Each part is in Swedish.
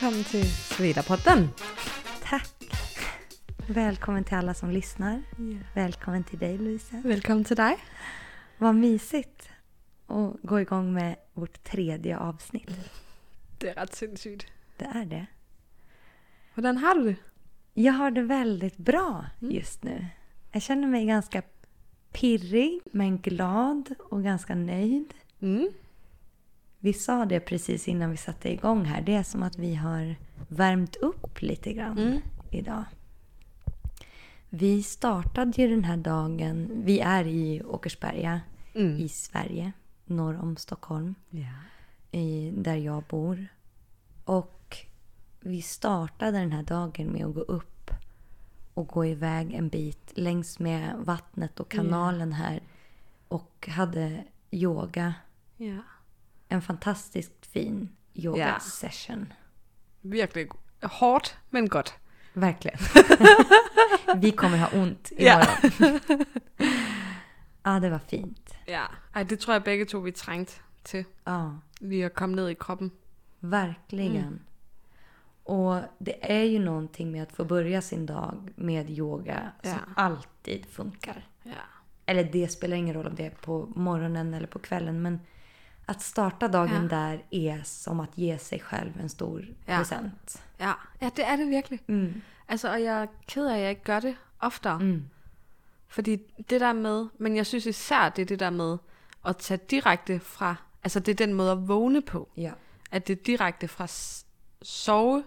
Välkommen till Svedapodden. Tack. Välkommen till alla som lyssnar. Välkommen till dig Louise. Välkommen till dig. Vad mysigt att gå igång med vårt tredje avsnitt. Det är rätt sindssygt. Det är det. Hvordan har du? Jag har det väldigt bra just nu. Jag känner mig ganska pirrig men glad och ganska nöjd. Mm. Vi sa det precis innan vi satte igång här. Det är som att vi har värmt upp lite grann Mm. idag. Vi startade ju den här dagen, vi är i Åkersberga Mm. i Sverige, norr om Stockholm, Ja. i, där jag bor. Och vi startade den här dagen med att gå upp och gå iväg en bit längs med vattnet och kanalen här. Och hade yoga, Ja. En fantastiskt fin yoga Ja. session. Virkelig hårdt, men godt. Verkligen. vi kommer ha ont imorgon. ja, det var fint. Ja. Ej, det tror jeg begge to, vi trængte til. Ja. Lige at komme ned i kroppen. Verkligen. Och det är ju någonting med att få börja sin dag med yoga som Ja. alltid funkar. Ja. Eller det spelar ingen roll om det är på morgonen eller på kvällen. Men att starta dagen Ja. där är som att ge sig själv en stor Ja. present. Ja. ja, det er det virkelig. Mm. Altså, og jeg er ked af, at jeg ikke gør det oftere. Mm. Fordi det der med, men jeg synes især, det er det der med at tage direkte fra, altså det er den måde at vågne på. Ja. At det er direkte fra sove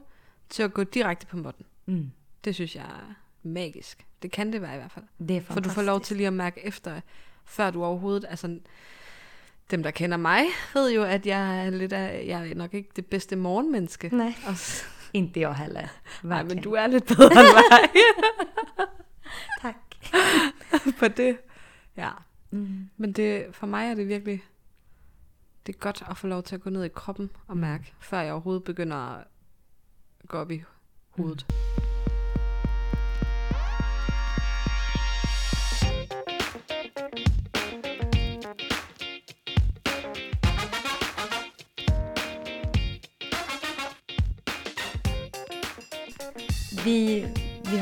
til at gå direkte på måtten. Mm. Det synes jeg er magisk. Det kan det være i hvert fald. Det är For du fantastiskt. får lov til lige at mærke efter, før du overhovedet, altså dem der kender mig, ved jo, at jeg er lidt af, jeg er nok ikke det bedste morgenmenneske. Nej, Og s- inte jag heller. Nej, men du er lidt bedre end mig Tack. på det. Ja. Mm. Men det, for mig er det virkelig, det er godt at få lov til at gå ned i kroppen og mærke, før jeg overhovedet begynder at gå op i hovedet. Vi,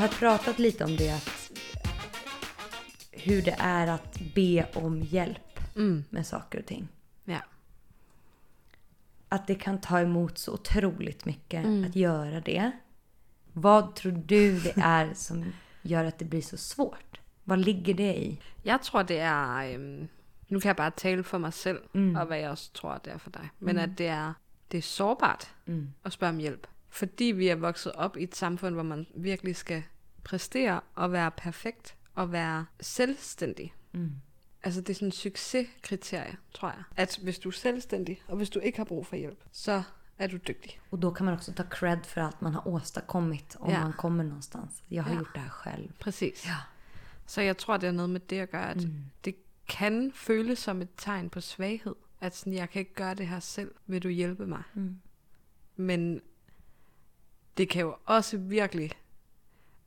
har pratat lite om det att hur det är att be om hjälp Mm. med saker och ting. Ja. Att det kan ta emot så otroligt mycket Mm. att göra det. Vad tror du det är som gör att det blir så svårt? Vad ligger det i? Jeg tror, det er... Øhm, nu kan jeg bare tale for mig selv, mm. og hvad jeg også tror, det er for dig. Men mm. at det er, det er sårbart Mm. at spørge om hjælp. Fordi vi er vokset op i et samfund, hvor man virkelig skal præstere og være perfekt og være selvstændig. Mm. Altså det er sådan en succeskriterie, tror jeg. At hvis du er selvstændig, og hvis du ikke har brug for hjælp, så er du dygtig. Och då kan man också ta cred för allt man har åstadkommit om Ja. man kommer någonstans. Jag har Ja. gjort det här själv. Præcis. Ja. Så jeg tror, det er noget med det at gøre, at mm. det kan føles som et tegn på svaghed. At sådan, jeg kan ikke gøre det her selv, vil du hjælpe mig? Mm. Men det kan jo også virkelig,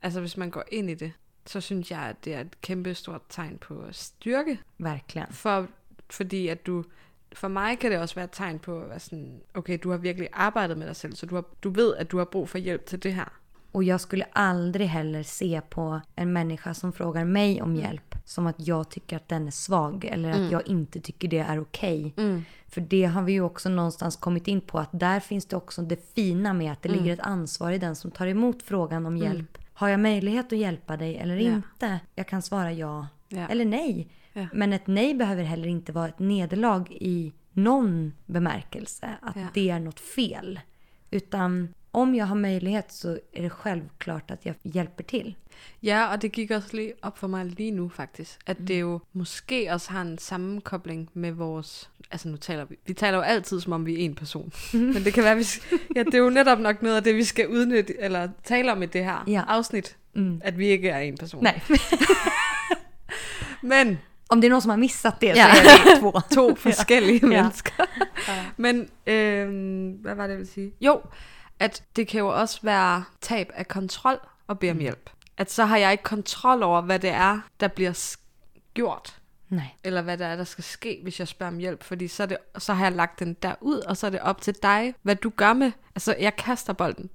altså hvis man går ind i det, så synes jeg, at det er et kæmpe stort tegn på styrke. Verkligen. For, fordi at du, for mig kan det også være et tegn på, at sådan, okay, du har virkelig arbejdet med dig selv, så du, har, du ved, at du har brug for hjælp til det her. Och jag skulle aldrig heller se på en människa som frågar mig om hjälp som att jag tycker att den är svag eller att jag inte tycker det är okej. För det har vi ju också någonstans kommit in på att där finns det också det fina med att det ligger ett ansvar i den som tar emot frågan om hjälp. Har jag möjlighet att hjälpa dig eller Ja. inte? Jag kan svara ja, Ja. eller nej. Ja. Men ett nej behöver heller inte vara ett nederlag i någon bemärkelse. Att det är något fel. Utan om jag har möjlighet så är det självklart att jag hjälper till. Ja, og det gik også lige op for mig lige nu faktisk, at det jo måske også har en sammenkobling med vores... Altså nu taler vi... Vi taler jo altid, som om vi er en person. Men det kan være, vi... Ja, det er jo netop nok noget af det, vi skal udnytte, eller tale om i det her Ja. afsnit, Mm. at vi ikke er en person. Nej, Men om det är någon som har missat det så Ja. är vi två. to forskellige Ja. mennesker. Men øhm, hvad var det, jeg ville sige? Jo, at det kan jo også være tab af kontrol og bede om hjælp. At så har jeg ikke kontrol over, hvad det er, der bliver gjort. Nej. eller hvad der er, der skal ske, hvis jeg spørger om hjælp, fordi så, det, så har jeg lagt den der ud, og så er det op til dig, hvad du gør med. Altså, jeg kaster bolden,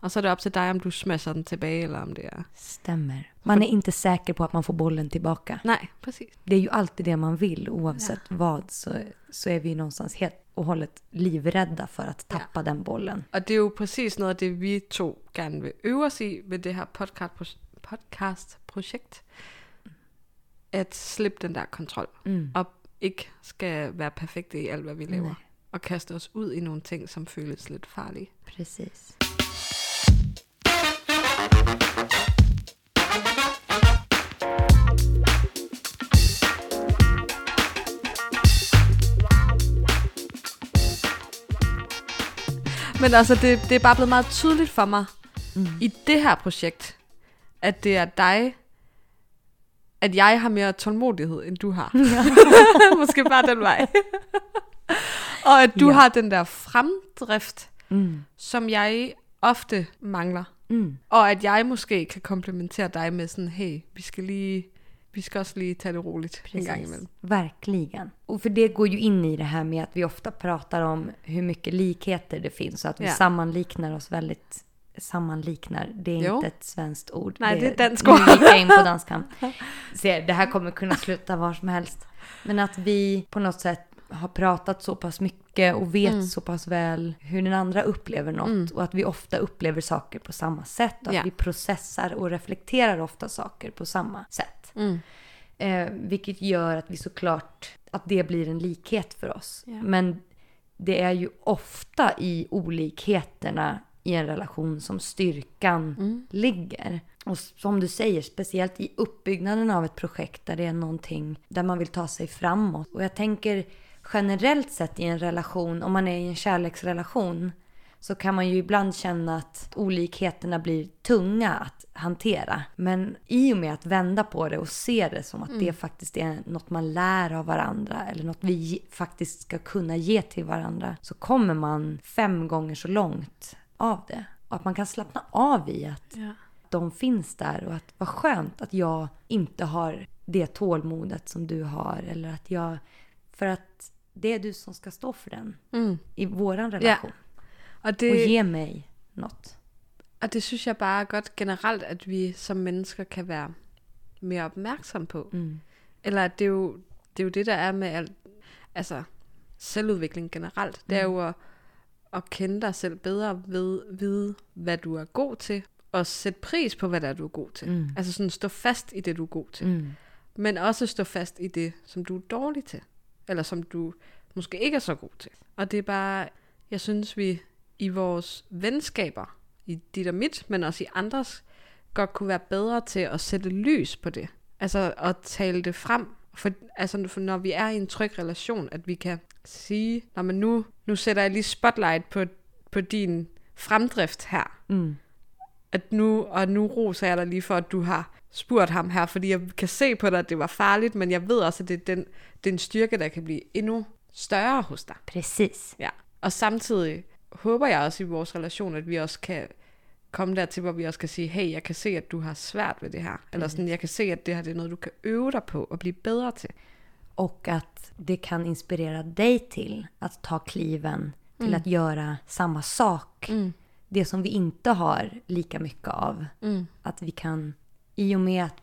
og så er det op til dig, om du smasher den tilbage, eller om det er... Stämmer. Man är inte säker på att man får bollen tillbaka. Nej, præcis. Det är ju alltid det man vill oavsett vad så, så är vi någonstans helt och hållet livrädda för att tappa den bollen. Og det er jo præcis noget af det, vi to gerne vil øve os i ved det her podcast, podcast-projekt. At slippe den der kontrol. Mm. Og ikke skal være perfekte i alt, hvad vi laver. Nej. Og kaste os ud i nogle ting, som føles lidt farlige. Precis. Men altså, det, det er bare blevet meget tydeligt for mig mm. i det her projekt, at det er dig, at jeg har mere tålmodighed, end du har. Måske bare den vej. Og at du Ja. har den der fremdrift, Mm. som jeg ofte mangler. Mm. Og at jeg måske kan komplementere dig med sådan, hey, vi skal lige, vi skal også lige tage det roligt en gang Precis. imellem. Verkligen. Och för det går ju in i det här med att vi ofta pratar om hur mycket likheter det finns och att vi Ja. sammanliknar oss väldigt sammanliknar, det är Jo. inte ett svenskt ord. Nej, det är Nu gick jag in på danskan. Se, det här kommer kunna sluta var som helst. Men att vi på något sätt har pratat så pass mycket och vet Mm. så pass väl hur den andra upplever något och att vi ofta upplever saker på samma sätt och att vi processar och reflekterar ofta saker på samma sätt. Mm. Eh, vilket gör att vi såklart, att det blir en likhet för oss. Ja. Men det är ju ofta i olikheterna i en relation som styrkan Mm. ligger. Och som du säger, speciellt i uppbyggnaden av ett projekt där det är någonting där man vill ta sig framåt. Och jag tänker generellt sett i en relation, om man är i en kärleksrelation, så kan man ju ibland känna att olikheterna blir tunga att hantera. Men i och med att vända på det och se det som att det faktiskt är något man lär av varandra eller något vi faktiskt ska kunna ge till varandra så kommer man fem gånger så långt av det. Och att man kan slappna av i att Ja. de finns där och att vad skönt att jag inte har det tålmodet som du har eller att jeg för att det är du som ska stå för den Mm. i våran relation Og, och det, ge mig något. og det synes jeg bare godt generelt, at vi som mennesker kan være mere opmærksom på. Mm. Eller det er jo det, er jo det der er med alt, altså selvudvikling generelt. Det er jo at, at kende dig selv bedre ved vide, hvad du er god til, og sætte pris på, hvad det er, du er god til. Mm. Altså sådan stå fast i det, du er god til. Mm. Men også stå fast i det, som du er dårlig til. Eller som du måske ikke er så god til. Og det er bare, jeg synes vi i vores venskaber, i dit og mit, men også i andres, godt kunne være bedre til at sætte lys på det. Altså at tale det frem. For, altså for når vi er i en tryg relation, at vi kan sige, Nå, men nu, nu sætter jeg lige spotlight på, på din fremdrift her Mm at nu, og nu roser jeg dig lige for, at du har spurgt ham her, fordi jeg kan se på dig, at det var farligt, men jeg ved også, at det er den, det er en styrke, der kan blive endnu større hos dig. Precis. Ja. Og samtidig håber jeg også i vores relation, at vi også kan komme dertil, hvor vi også kan sige, hey, jeg kan se, at du har svært ved det her. Eller sådan, jeg kan se, at det her det er noget, du kan øve dig på og blive bedre til. Och att det kan inspirera dig till att ta kliven till att göra samma sak. Det som vi inte har lika mycket av. Att vi kan, i och med att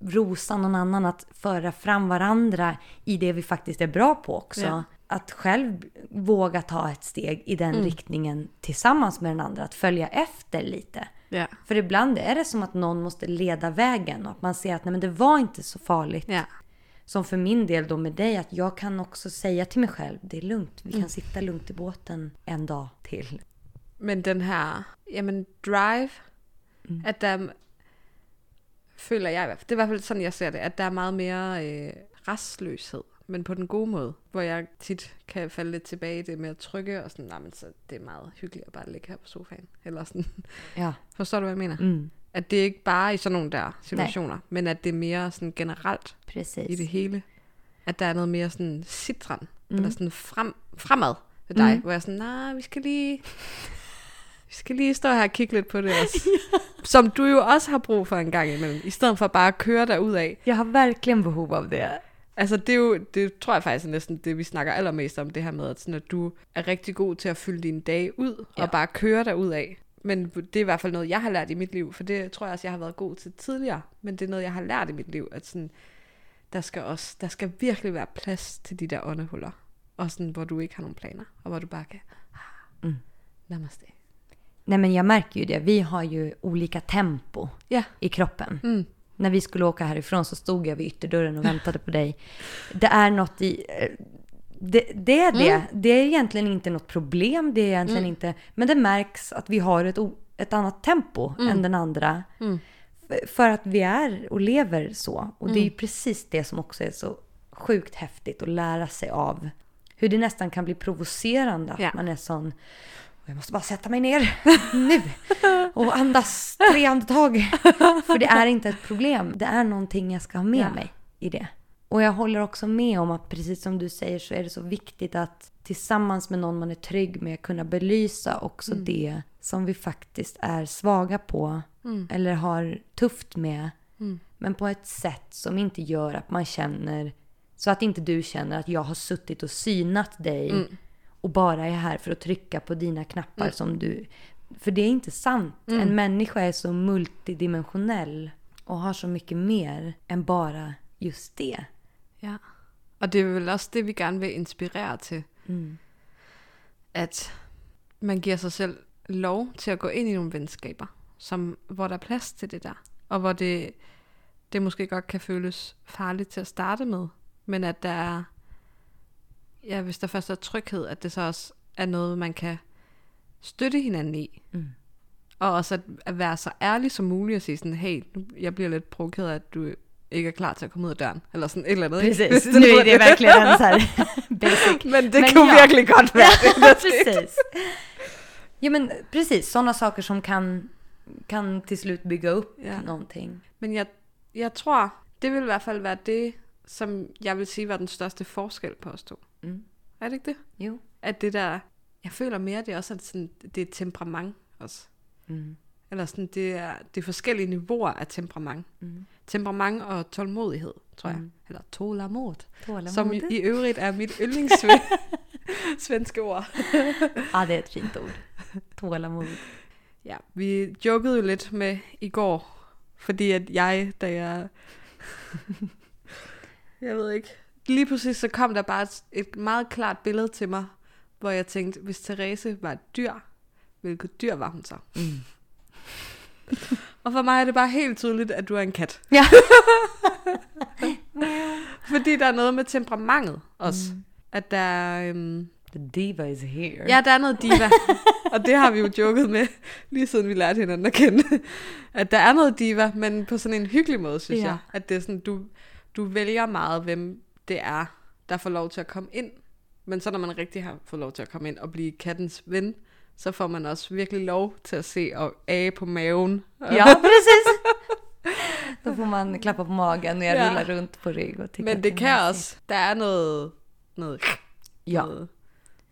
rosa någon annan, att föra fram varandra i det vi faktiskt är bra på också. Ja. Att själv våga ta ett steg i den riktningen tillsammans med den andra. Att följa efter lite. Ja. För ibland är det som att någon måste leda vägen och att man ser att nej, men det var inte så farligt. Ja. Som för min del då med dig, att jag kan också säga till mig själv, det är lugnt, vi kan sitta lugnt i båten en dag till. Men den her, jamen drive, mm. at der, føler jeg i hvert fald, det er i hvert fald sådan, jeg ser det, at der er meget mere øh, restløshed, men på den gode måde, hvor jeg tit kan falde lidt tilbage i det med at trykke, og sådan, nej, men så det er meget hyggeligt at bare ligge her på sofaen, eller sådan, Ja. forstår du, hvad jeg mener? Mm, At det er ikke bare i sådan nogle der situationer, Nej. men at det er mere sådan generelt precis. i det hele. At der er noget mere sådan citron, mm. eller sådan frem, fremad ved dig, mm. hvor jeg er sådan, nej, vi skal lige... Vi skal lige stå her og kigge lidt på det også. Som du jo også har brug for en gang imellem. I stedet for bare at køre dig ud af. Jag har verkligen behov av det. Altså det er jo, det tror jeg faktisk er næsten det, vi snakker allermest om, det her med, at, sådan, at du er rigtig god til at fylde dine dage ud, ja. og bare køre dig ud af. Men det er i hvert fald noget, jeg har lært i mit liv, for det tror jeg også, jeg har været god til tidligere. Men det er noget, jeg har lært i mit liv, at sådan, der skal også, der skal virkelig være plads til de der åndehuller. Og sådan, hvor du ikke har nogen planer, og hvor du bara kan, ah, Mm. namaste. Nej men jag märker ju det. Vi har ju olika tempo Ja. i kroppen. Mm. När vi skulle åka härifrån så stod jag vid ytterdörren och väntade på dig. Det är något i... eh, Det, det är det. Det är egentligen inte något problem. Det är egentligen inte... Men det märks att vi har ett, ett annat tempo än den andra. Mm. För att vi är och lever så. Och det är ju precis det som också är så sjukt häftigt att lära sig av. Hur det nästan kan bli provocerande att Ja. man är sån... Jag måste bara sätta mig ner nu och andas tre andetag. För det är inte ett problem. Det är någonting jag ska ha med Ja. mig i det. Och jag håller också med om att precis som du säger så är det så viktigt att tillsammans med någon man är trygg med kunna belysa också Mm. det som vi faktiskt är svaga på eller har tufft med. Mm. Men på ett sätt som inte gör att man känner så att inte du känner att jag har suttit och synat dig Mm. Och bara är här för att trycka på dina knappar som du... För det är inte sant. En människa är så multidimensionell och har så mycket mer än bara just det. Ja. Og det er vel også det, vi gerne vil inspirere til. Mm. At man giver sig selv lov til at gå ind i nogle venskaber, som, hvor der er plads til det der. Og hvor det, det måske godt kan føles farligt til at starte med. Men at der er, ja, hvis der først er tryghed, at det så også er noget, man kan støtte hinanden i. Mm. Og også at, at være så ærlig som muligt og sige sådan, hey, nu, jeg bliver lidt provokeret at du ikke er klar til at komme ud af døren. Eller sådan et eller andet. ikke? Precis, Hvis nu är det verkligen en så här basic. Men det Men kunne ja. virkelig godt være det. der skete. precis. Ja men precis, sådana saker som kan, kan till slut bygga upp Ja. någonting. Men jeg, jeg tror, det vil i hvert fald være det, som jeg vil sige var den største forskel på os to. Mm. Er det ikke det? Jo. At det der, jeg føler mere, det er også at sådan, det er temperament også. Mm. Eller sådan, det er, det er forskellige niveauer af temperament. Mm. Temperament og tålmodighed, tror jeg. Mm. Eller tålamod. Som i, i øvrigt er mit yndlingssvenske ord. Ja, det är ett fint ord. Tålamod. Ja, vi jokede jo lidt med i går, fordi at jeg, da jeg... jeg ved ikke. Lige pludselig så kom der bare et, et meget klart billede til mig, hvor jeg tænkte, hvis Therese var et dyr, hvilket dyr var hun så? Mm. Og for mig er det bare helt tydeligt, at du er en kat. Ja. Fordi der er noget med temperamentet også. Mm. At der er... Øhm, The diva is here. Ja, der er noget diva. og det har vi jo joket med, lige siden vi lærte hinanden at kende. At der er noget diva, men på sådan en hyggelig måde, synes Ja. jeg. At det er sådan, du, du vælger meget, hvem det er, der får lov til at komme ind. Men så når man rigtig har fået lov til at komme ind og blive kattens ven, så får man også virkelig lov til at se og age på maven. Ja, precis. Då får man klappa på magen och jag Ja. rullar runt på rygg och tycker Men det är kan også, der er noget, noget, Ja. noget,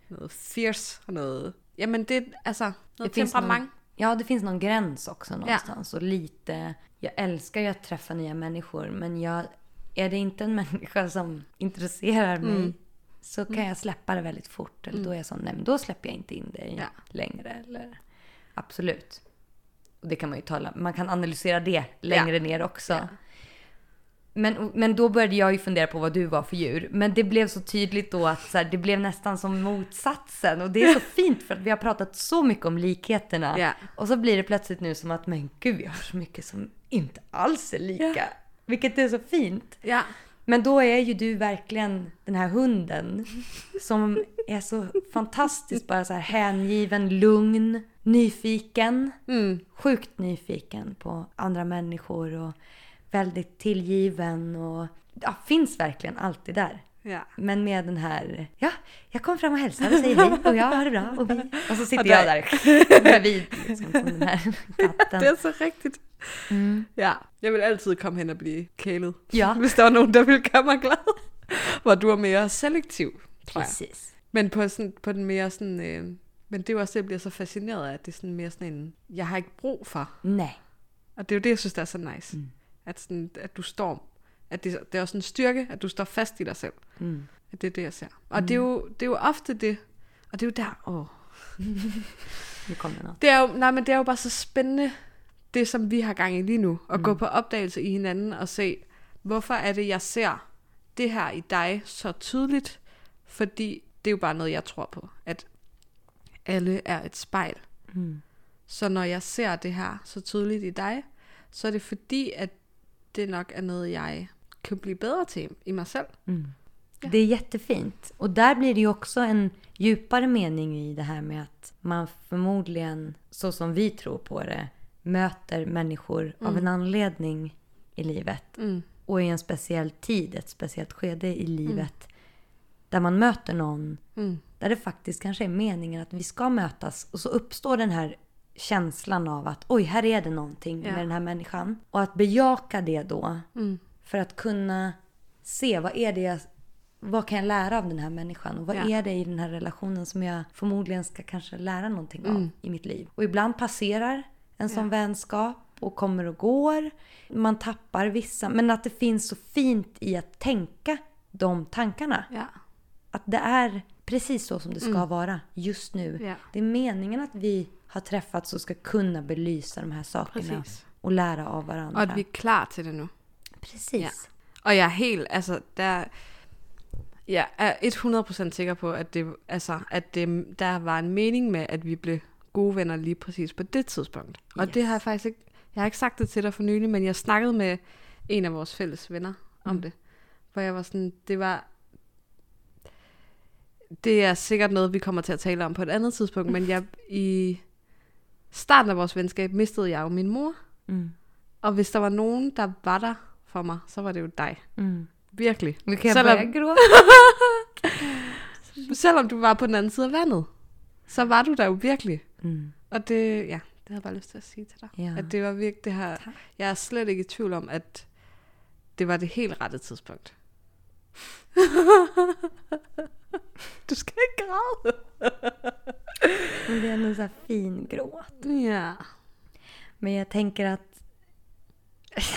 noget fierce og noget, jamen det, altså, noget Det temperament. Ja, det finns någon gräns också någonstans. Och lite, jag älskar ju att träffa nya människor. Men jag, är det inte en människa som intresserar mig Mm. så kan jag släppa det väldigt fort. Eller då är jag sån, nej men då släpper jag inte in dig Ja. längre. Eller, absolut. Och det kan man ju tala, man kan analysera det längre ner också. Ja. Men, men då började jag ju fundera på vad du var för djur. Men det blev så tydligt då att så här, det blev nästan som motsatsen. Och det är så fint för att vi har pratat så mycket om likheterna. Ja. Och så blir det plötsligt nu som att men gud, vi har så mycket som inte alls är lika. Vilket är så fint. Ja, Men då är ju du verkligen den här hunden som är så fantastiskt bara så här hängiven, lugn, nyfiken. mm. Sjukt nyfiken på andra människor och väldigt tillgiven och ja, finns verkligen alltid där. Ja. Men med den här, ja, jag kom fram och hälsade och säger hej och jag har det bra och vi... Och så sitter Och jag där- bredvid liksom, som den här katten. Det er så rigtigt. Mm. Ja, jeg vil altid komme hen og blive kælet. Ja, Hvis der var nogen, der ville gøre mig glad. Hvor du er mere selektiv, precis. Men på, sådan, på den mere sådan... Øh, men det jo også det, jeg bliver så fascineret af, at det er sådan mere sådan en... Jeg har ikke brug for. Nej. Og det er jo det, jeg synes, der er så nice. Mm. At, sådan, at du står at det, det er også en styrke, at du står fast i dig selv. Mm. At det er det, jeg ser. Og mm. det, er jo, det er jo ofte det, og det er jo der, åh, Nu noget. det er jo, nej, men det er jo bare så spændende, det som vi har gang i lige nu, at mm. gå på opdagelse i hinanden og se, hvorfor er det, jeg ser det her i dig så tydeligt, fordi det er jo bare noget, jeg tror på, at alle er et spejl. Mm. Så når jeg ser det her så tydeligt i dig, så er det fordi, at det nok är noget, jag kan bli bedre till i mig själv. Mm. Det är jättefint. Och där blir det ju också en djupare mening i det här med att man förmodligen, så som vi tror på det, möter människor av en anledning i livet. Mm. Och i en speciell tid, ett speciellt skede i livet. Där man möter någon Mm. där det faktiskt kanske är meningen att vi ska mötas. Och så uppstår den här känslan av att oj, här är det någonting Ja. med den här människan. Och att bejaka det då. Mm. För att kunna se vad är det jag, vad kan jag lära av den här människan? Och vad Ja. är det i den här relationen som jag förmodligen ska kanske lära någonting av Mm. i mitt liv? Och ibland passerar en sån vänskap och kommer och går. Man tappar vissa. Men att det finns så fint i att tänka de tankarna. Ja. Att det är precis så som det ska vara just nu. Mm. Ja. Det är meningen att vi har träffats och ska kunna belysa de här sakerna. Precis. Och lära av varandra. Och att vi är klar till det nu. Precis. Ja. Og jeg er helt, altså, der, jeg er 100% sikker på, at, det, altså, at det, der var en mening med, at vi blev gode venner lige præcis på det tidspunkt. Og Yes. det har jeg faktisk ikke, jeg har ikke sagt det til dig for nylig, men jeg snakkede med en af vores fælles venner om det. Hvor jeg var sådan, det var, det er sikkert noget, vi kommer til at tale om på et andet tidspunkt, men jeg, i starten af vores venskab mistede jeg jo min mor. Mm. Og hvis der var nogen, der var der for mig, så var det jo dig. Mm. Virkelig. Nu kan Selvom- börja gråta. Selvom du var på den anden side af vandet, så var du der jo virkelig. Mm. Og det, ja, det havde jeg bare lyst til at sige til dig. Ja. At det var virkelig det her, Tak. jeg er slet ikke i tvivl om, at det var det helt rette tidspunkt. du skal ikke græde. Men det är ändå så här fin gråt. Ja. Men jag tänker att...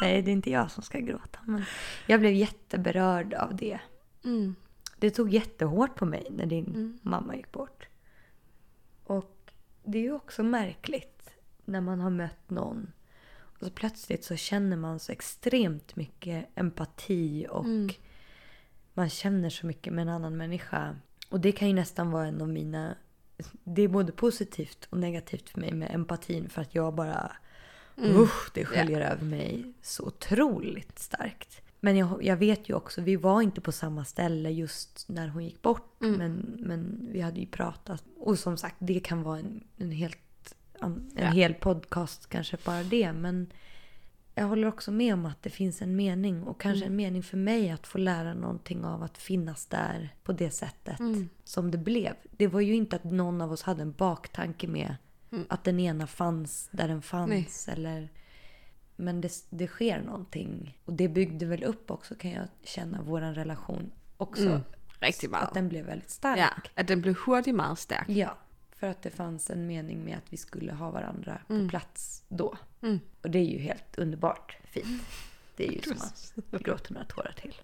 Nej, det är inte jag som ska gråta. Men jag blev jätteberörd av det. Mm. Det tog jättehårt på mig när din Mm. mamma gick bort. Och det är ju också märkligt när man har mött någon och så plötsligt så känner man så extremt mycket empati och Mm. man känner så mycket med en annan människa. Och det kan ju nästan vara en av mina... Det är både positivt och negativt för mig med empatin för att jag bara... Mm. Usch, det sköljer över mig så otroligt starkt. Men jag, jag vet ju också, vi var inte på samma ställe just när hon gick bort. Mm. Men, men vi hade ju pratat. Och som sagt, det kan vara en, en, helt, en Ja. hel podcast kanske bara det. Men jag håller också med om att det finns en mening. Och kanske Mm. en mening för mig att få lära någonting av att finnas där på det sättet Mm. som det blev. Det var ju inte att någon av oss hade en baktanke med Mm. att den ena fanns där den fanns. Eller, men det, det sker någonting. Och det byggde väl upp också kan jag känna vår relation också. Mm. Rigtig meget. Att den blev väldigt stark. Ja, at den blev hurtigt meget stærk. Ja, för att det fanns en mening med att vi skulle ha varandra på plats då. Mm. Och det är ju helt underbart fint. Det är ju som att gråta några tårar till.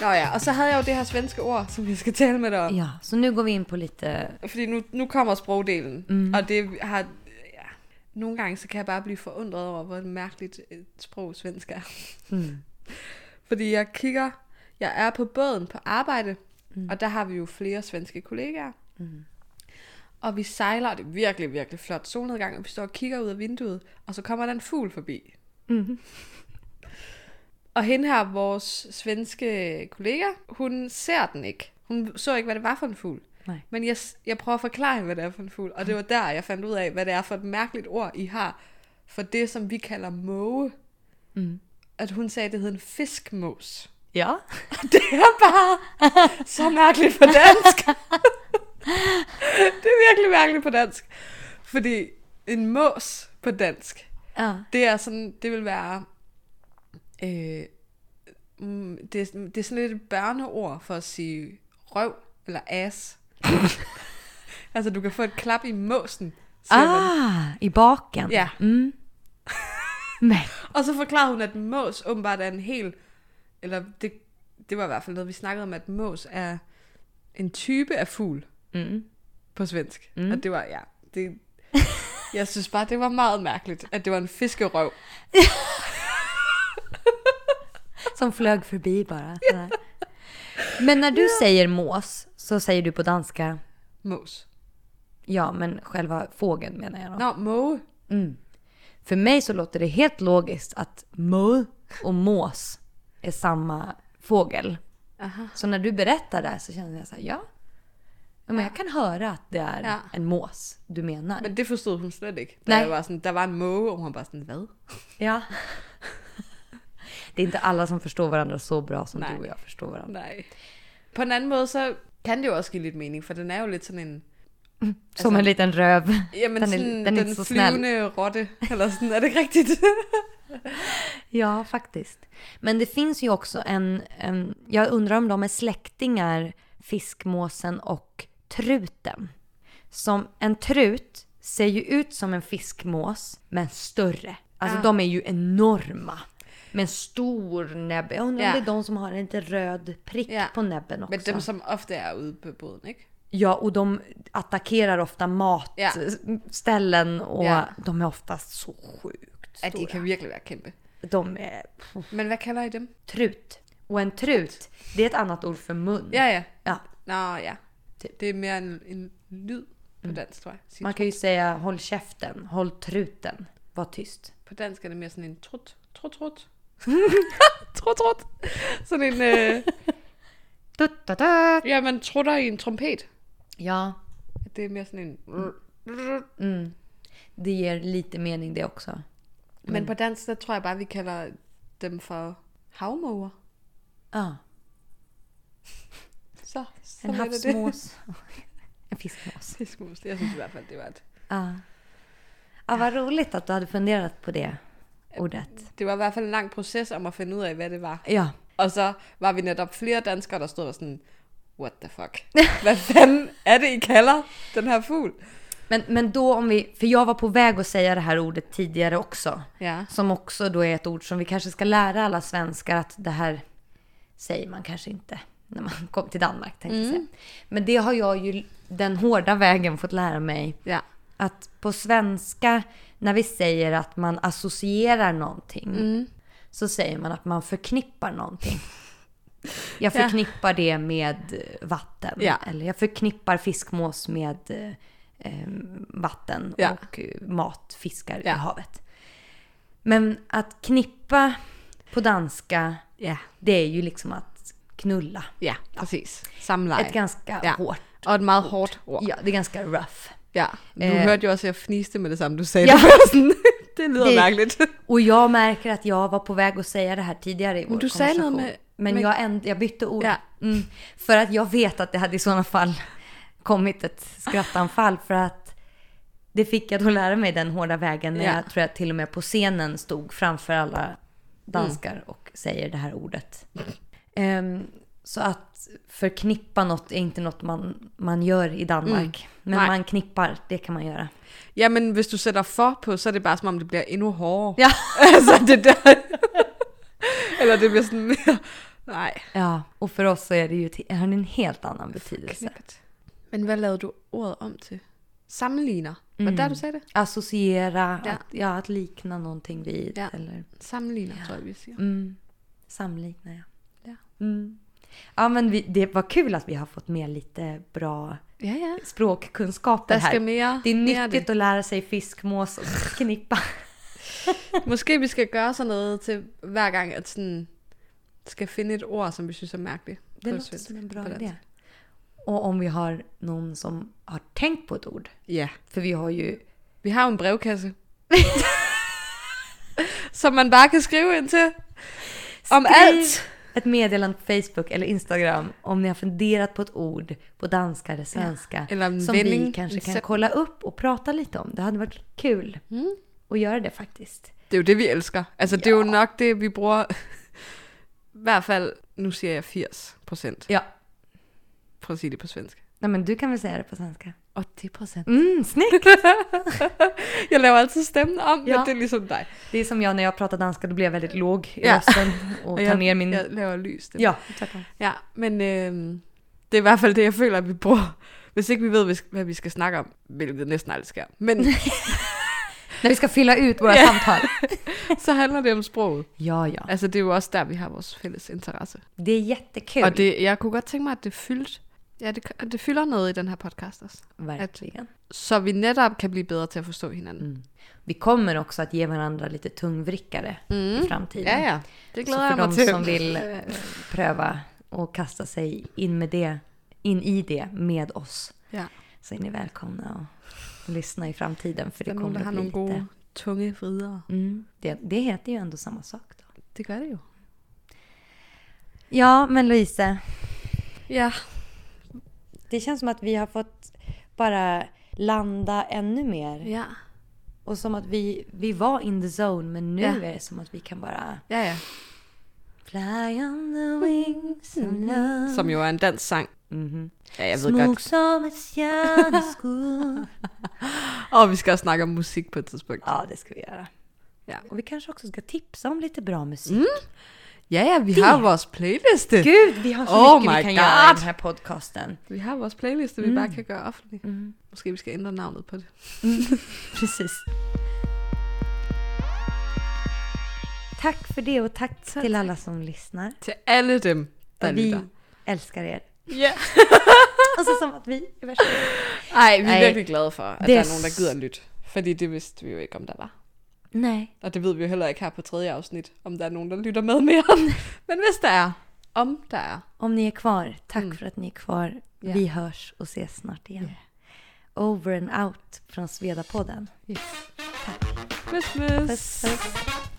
Nå ja, og så havde jeg jo det her svenske ord, som jeg skal tale med dig om. Ja, så nu går vi in på lite... Fordi nu, nu kommer sprogdelen, Mm. mm. og det har... Nogle gange så kan jeg bare blive forundret over, hvor mærkeligt et sprog svensk er. Mm. Fordi jeg kigger... Jeg er på båden på arbejde, mm. og der har vi jo flere svenske kollegaer. Mm. Og vi sejler, og det er virkelig, virkelig flot solnedgang, og vi står og kigger ud af vinduet, og så kommer der en fugl forbi. Mm. Og hende her, vores svenske kollega, hun ser den ikke. Hun så ikke, hvad det var for en fugl. Nej. Men jeg, jeg prøver at forklare hvad det er for en fugl. Og det var der, jeg fandt ud af, hvad det er for et mærkeligt ord, I har for det, som vi kalder måge. Mm. At hun sagde, at det hed en fiskmås. Ja. Det er bare så mærkeligt på dansk. det er virkelig mærkeligt på dansk. Fordi en mås på dansk, Ja. det er sådan, det vil være, øh, mm, det, er, det er sådan lidt et børneord for at sige røv eller ass. Altså, du kan få et klap i måsen, siger man. Ah, i baken. Ja. Mm. Men, Og så forklarede hun, at mås åbenbart er en helt... Eller det, det var i hvert fald noget, vi snakkede om, at mås er en type af fugl mm. på svensk. Mm. Og det var, ja, det, jeg synes bare, det var meget mærkeligt, at det var en fiskerøv. Som flög förbi bara. sådär. Men när du säger mås så säger du på danska Mås. ja, men själva fågeln menar jag då. Nå, måge. Mm. För mig så låter det helt logiskt att må och mås är samma fågel. Aha. Så när du berättar det här så känner jag så här, ja. ja men jag kan höra att det är Ja. en mås du menar. Men det forstod hun slet ikke. Nej. jeg var sådan, der var en måge, var bare sådan, hvad? Ja. Det är inte alla som förstår varandra så bra som Nej. du och jag förstår varandra. Nej. På en anden måde, så kan det jo også give lidt mening, for den er jo lidt sådan en... Som en liten röv. Jamen, den är, den är den inte så snäll. flyvende rotte, eller sådan, er det ikke rigtigt? Ja, faktiskt. Men det finns ju också en, en... Jag undrar om de är släktingar, fiskmåsen och truten. Som en trut ser ju ut som en fiskmås, men större. Alltså Ja. de är ju enorma. Med en stor näbb. Jag undrar om det är de som har en liten röd prick på näbben också. Men dem, som ofte er ude på båden, ikke? Ja, och de attackerar ofta matställen och de är oftast så sjukt stora. de kan virkelig være kæmpe. De är Men hvad kalder I dem? trut. Och en trut, det är ett annat ord för mun. Ja, ja. Ja. Nå, ja. Det, det er mere en, en lyd på dansk, tror jeg. Sige Man kan ju säga håll käften, håll truten, var tyst. På dansk er det mere sådan en trut, trut, trut. trut, trut. Sådan en, øh, Tut, tut, tut. ja, man trutter i en trompet. Ja, Det er mere sådan en... mm. det ger lite mening det också. Men på dansk, der tror jeg bare, vi kalder dem for havmåger. Ja, Så, så en havsmås. en fiskmås. Fiskmus. Jeg synes i hvert fald, det var et... Ja. ja, vad roligt att du hade funderat på det ordet. Det var i hvert fald en lang proces om at finde ud af, hvad det var. Ja, Og så var vi netop flere danskere, der stod og sådan, what the fuck? Hvad fanden er det, I kalder den her fugl? men, men då om vi, för jag var på väg att säga det här ordet tidigare också. Ja. Som också då är ett ord som vi kanske ska lära alla svenskar att det här säger man kanske inte när man kommer till Danmark. Tänkte jag säga. Men det har jag ju den hårda vägen fått lära mig. Ja. Att på svenska, när vi säger att man associerar någonting, så säger man att man förknippar någonting. Jag Ja. förknippar det med eh, vatten. Ja. Eller jag förknippar fiskmås med eh, eh, vatten Ja. och eh, mat, fiskar Ja. i havet. Men att knippa på danska, Ja. det är ju liksom att knulla. Ja, præcis. Samleje. Ett ganska Ja. hårt. Og et meget hårdt ord. Ja, det är ganska rough. Ja. Du hørte jo også, at jeg fniste med det samme, du sagde Ja. det. det lyder Det- mærkeligt. Och jag märker att jag var på väg att säga det här tidigare i vår Men du säger konversation. något med- Men med- jag, änd- jag bytte ord. Ja. Mm, för att jag vet att det hade i sådana fall kommit ett skrattanfall. För att det fick jag då lära mig den hårda vägen när Ja. jag tror jag till och med på scenen stod framför alla danskar och säger det här ordet. Ehm, så att förknippa något är inte något man, man gör i Danmark. Men Nej. man knippar, det kan man göra. Ja, men hvis du sætter for på, så er det bare som om, det bliver endnu hårdere. Ja. altså, det der... Eller det sådan mere... Nej. Ja, och för oss så är det ju till- har en helt annan betydelse. Men hvad lavede du ordet om til? Sammenligner. Var det der, du sagde det? Associera, Ja. Att, ja, att likna någonting vid. Ja. Eller Sammenligner, tror jeg, vi siger. mm, samlikna, ja. Ja. Mm. Ja, men vi, det var kul att vi har fått med lite bra Ja, ja. språkkunskaper här. mere, Det är nyttigt att lära sig fiskmås och knippa. Måske vi skal gøre sådan noget til hver gang, at sådan skal finde et ord, som vi synes er mærkeligt. Det låter som en bra idé. Och om vi har någon som har tänkt på ett ord. Ja. För vi har ju Vi har en brevkasse. som man bare kan skrive ind til. Om Skriv alt. Ett meddelande på Facebook eller Instagram om ni har funderat på ett ord på danska eller svenska. En som vi kanske kan kolla upp och prata lite om. Det hade varit kul att göra det faktiskt. Det er jo det, vi elsker. Altså, det er jo nok det, vi bruger hvert fald, nu siger jeg 80 procent. Ja. Prøv at sige det på svensk. Nej men du kan väl säga det på svenska? 80 procent. Mm, snyggt! Jeg laver altid stemmen om, ja. Det er ligesom dig. Det är som jag när jag pratar danska, då blir jag väldigt låg i Ja. rösten och tar jeg, ner min... jeg laver lys. Ja, ja men øh, det er i hvert fald det, jeg føler, at vi bruger. Hvis ikke vi ved, hvis- hvad vi skal snakke om, hvilket næsten aldrig sker. Men När vi ska fylla ut våra Ja. samtal. så handler det om sproget. Ja, ja. Altså, det er jo også der, vi har vores fælles interesse. Det är jättekul. Og det, jeg kunne godt tænke mig, at det fyldt, ja, det, det fylder noget i den her podcast også. Verkligen. Så vi netop kan blive bedre til at forstå hinanden. Mm. Vi kommer också att ge varandra lite tungvrickare Mm. i framtiden. Ja, ja. Det Så glæder för jeg mig de til. som vill eh, pröva och kasta sig in, med det, in i det med oss Ja. så är ni välkomna att lyssna i framtiden för det nogen, kommer att bli lite... gode, tunge vrider. Mm, det, det heter ju ändå samma sak då. Det gør det jo. Ja, men Louise, Ja. Det känns som att vi har fått bara landa ännu mer. Ja. Och som att vi, vi var in the zone men nu Ja. är det som att vi kan bara Ja, ja. fly on the wings of love. Som jo er en dansk sang. Ja, jeg ved Smuk godt. som ett stjärneskudd. Og vi snakke om musik på et tidspunkt. ja, det ska vi göra. Ja. Och vi kanske också ska tipsa om lite bra musik. Mm. Ja, ja, vi Det- har vores playliste. Gud, vi har så Oh mycket vi kan göra i God. den här podcasten. Vi har vores playliste, vi Mm. bare kan gøre offentlig. Mm. Måske vi skal ændre navnet på det. Precis. Tack för det och tack till alla som lyssnar. Til alle dem, der vi lytter. älskar er. Ja. Och så som att vi är värsta. Ej, vi er Ej, virkelig glade for, at det der er er nogen, der gider lytte. Fordi det vidste vi jo ikke, om der var. Nej. Og det ved vi jo heller ikke her på tredje afsnit, om der er nogen, der lytter med mere. Men hvis der er, om der er. Om ni är kvar, tack Mm. för att ni är kvar. Ja. Vi hörs och ses snart igen. Over and out från Svedapodden. Christmas! Puss, puss.